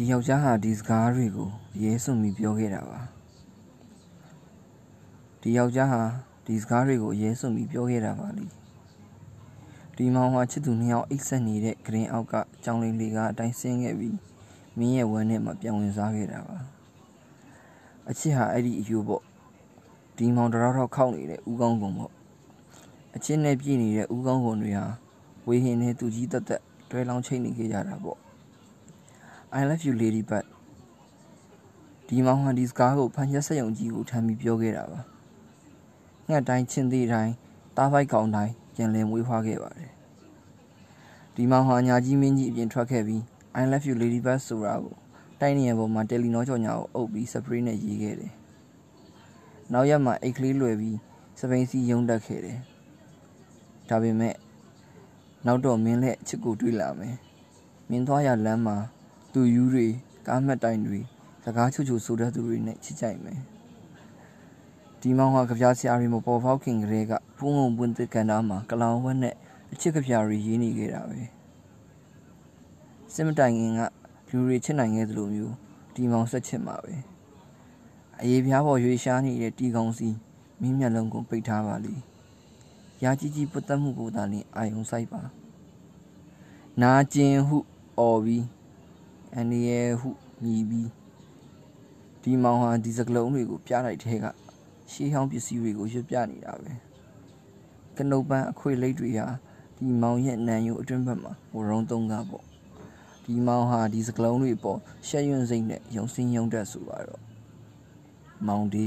ဒီယောက်ျားဟာဒီစကားတွေကိုအရေးစွန့်ပြီးပြောခဲ့တာပါဒီယောက်ျားဟာဒီစကားတွေကိုအရေးစွန့်ပြီးပြောခဲ့တာပါလीဒီမောင်ဟာချစ်သူနှစ်ယောက်အိတ်ဆက်နေတဲ့ဂရင်အောက်ကကြောင်လေးလေးကအတိုင်းဆင်းခဲ့ပြီးမင်းရဲ့ဝမ်းထဲမှာပြန်ဝင်စားခဲ့တာပါအချစ်ဟာအဲ့ဒီအယူပေါ့ဒီမောင်တရောထောက်ခောက်နေတဲ့ဥကောင်းကုံပေါ့အချစ်နဲ့ပြည့်နေတဲ့ဥကောင်းကုံတွေဟာဝေဟင်နဲ့သူကြီးတက်တက်တွဲလောင်းချိတ်နေခဲ့ကြတာပေါ့ I love you ladybird ဒီမောင်ဟာဒီစကားကိုဖန်ချက်ဆက်ယုံကြီးကိုထမ်းပြီးပြောခဲ့တာပါငှက်တိုင်းချင်းသေးတိုင်းတားပိုက်ကောင်တိုင်းပြန်လည်မွေးဖွားခဲ့ပါတယ်ဒီမောင်ဟာညာကြီးမင်းကြီးအပြင်ထွက်ခဲ့ပြီး I love you ladybird ဆိုတာကိုတိုင်းနေရပေါ်မှာတယ်လီနောကြော်ညာကိုအုပ်ပြီးစပရေးနဲ့ရေးခဲ့တယ်နောက်ရက်မှာအိတ်ကလေးလွယ်ပြီးစပိန်စီယုံတက်ခဲ့တယ်ဒါပေမဲ့နောက်တော့မင်းလက်ချစ်ကိုတွေးလာမယ်မင်းသွားရလမ်းမှာ သူယူတွေကားမှတ်တိုင်တွေစကားချူချူဆိုတဲ့သူတွေနဲ့ချစ်ကြိုက်မယ်ဒီမောင်ဟာကြပြဆရာတွေမပေါ်ပေါက်ခင်ကလေးကဖုံးုံပွင့်တဲ့ကန်သားမှာကလောင်ဝက်နဲ့အချစ်ကြပြတွေရေးနေခဲ့တာပဲစစ်မတိုင်ခင်ကလူတွေချစ်နိုင်ခဲ့သလိုမျိုးဒီမောင်ဆက်ချစ်မှာပဲအရေးပြားပေါ်ရွေရှားနေတဲ့တီကောင်စီမင်းမျက်လုံးကိုပိတ်ထားပါလိရာကြီးကြီးပတ်သက်မှုကိုသာလင်အာယုံဆိုင်ပါနာကျင်ဟုအော်ပြီး အန်ဒီရဲ့ဟုညီပြီးဒီမောင်ဟာဒီစကလုံးတွေကိုပြလိုက်တဲ့ကရှေးဟောင်းပစ္စည်းတွေကိုရွတ်ပြနေတာပဲကနုတ်ပန်းအခွေလိတ်တွေဟာဒီမောင်ရဲ့နံယိုအတွင်းဘက်မှာဝရုံးသုံးကားပေါ့ဒီမောင်ဟာဒီစကလုံးတွေပေါ်ရှက်ရွံ့စိတ်နဲ့ယုံစင်းယုံတက်ဆိုပါတော့မောင်ဒီ